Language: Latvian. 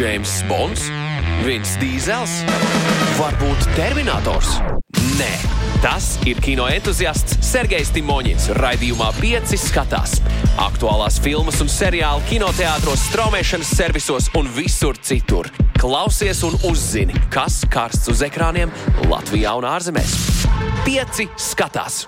James Bonds, Vins Dīzels, varbūt Terminators? Nē, tas ir kino entuziasts Sergejs Timoņins raidījumā 5 skatās. Aktuālās filmas un seriāli kinoteātros, straumēšanas servisos un visur citur. Klausies un uzzini, kas karsts uz ekrāniem Latvijā un ārzemēs. 5 skatās!